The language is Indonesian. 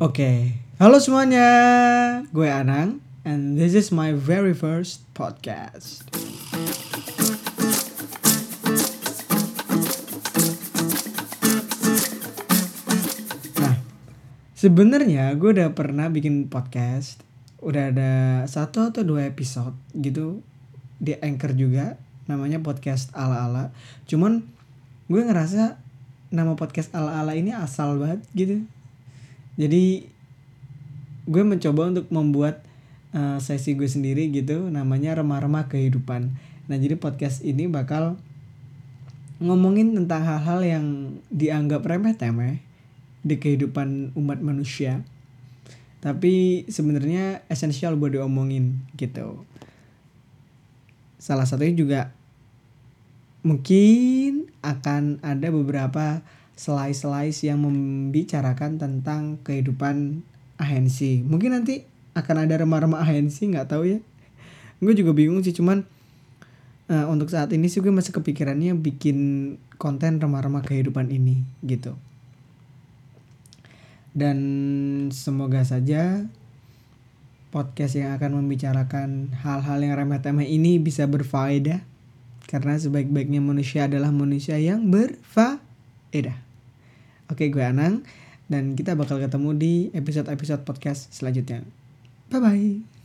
Oke, halo semuanya. Gue Anang and this is my very first podcast. Nah, sebenarnya gue udah pernah bikin podcast, udah ada satu atau dua episode gitu di Anchor juga, namanya podcast ala-ala. Cuman gue ngerasa nama podcast ala-ala ini asal banget gitu jadi gue mencoba untuk membuat uh, sesi gue sendiri gitu namanya remah-remah kehidupan. Nah jadi podcast ini bakal ngomongin tentang hal-hal yang dianggap remeh temeh di kehidupan umat manusia. Tapi sebenarnya esensial buat diomongin gitu. Salah satunya juga mungkin akan ada beberapa slice-slice yang membicarakan tentang kehidupan ahensi. Mungkin nanti akan ada remah-remah ahensi nggak tahu ya. Gue juga bingung sih cuman uh, untuk saat ini sih gue masih kepikirannya bikin konten remah-remah kehidupan ini gitu. Dan semoga saja podcast yang akan membicarakan hal-hal yang remeh-temeh ini bisa berfaedah karena sebaik-baiknya manusia adalah manusia yang berfaedah. Oke, gue Anang dan kita bakal ketemu di episode-episode podcast selanjutnya. Bye bye.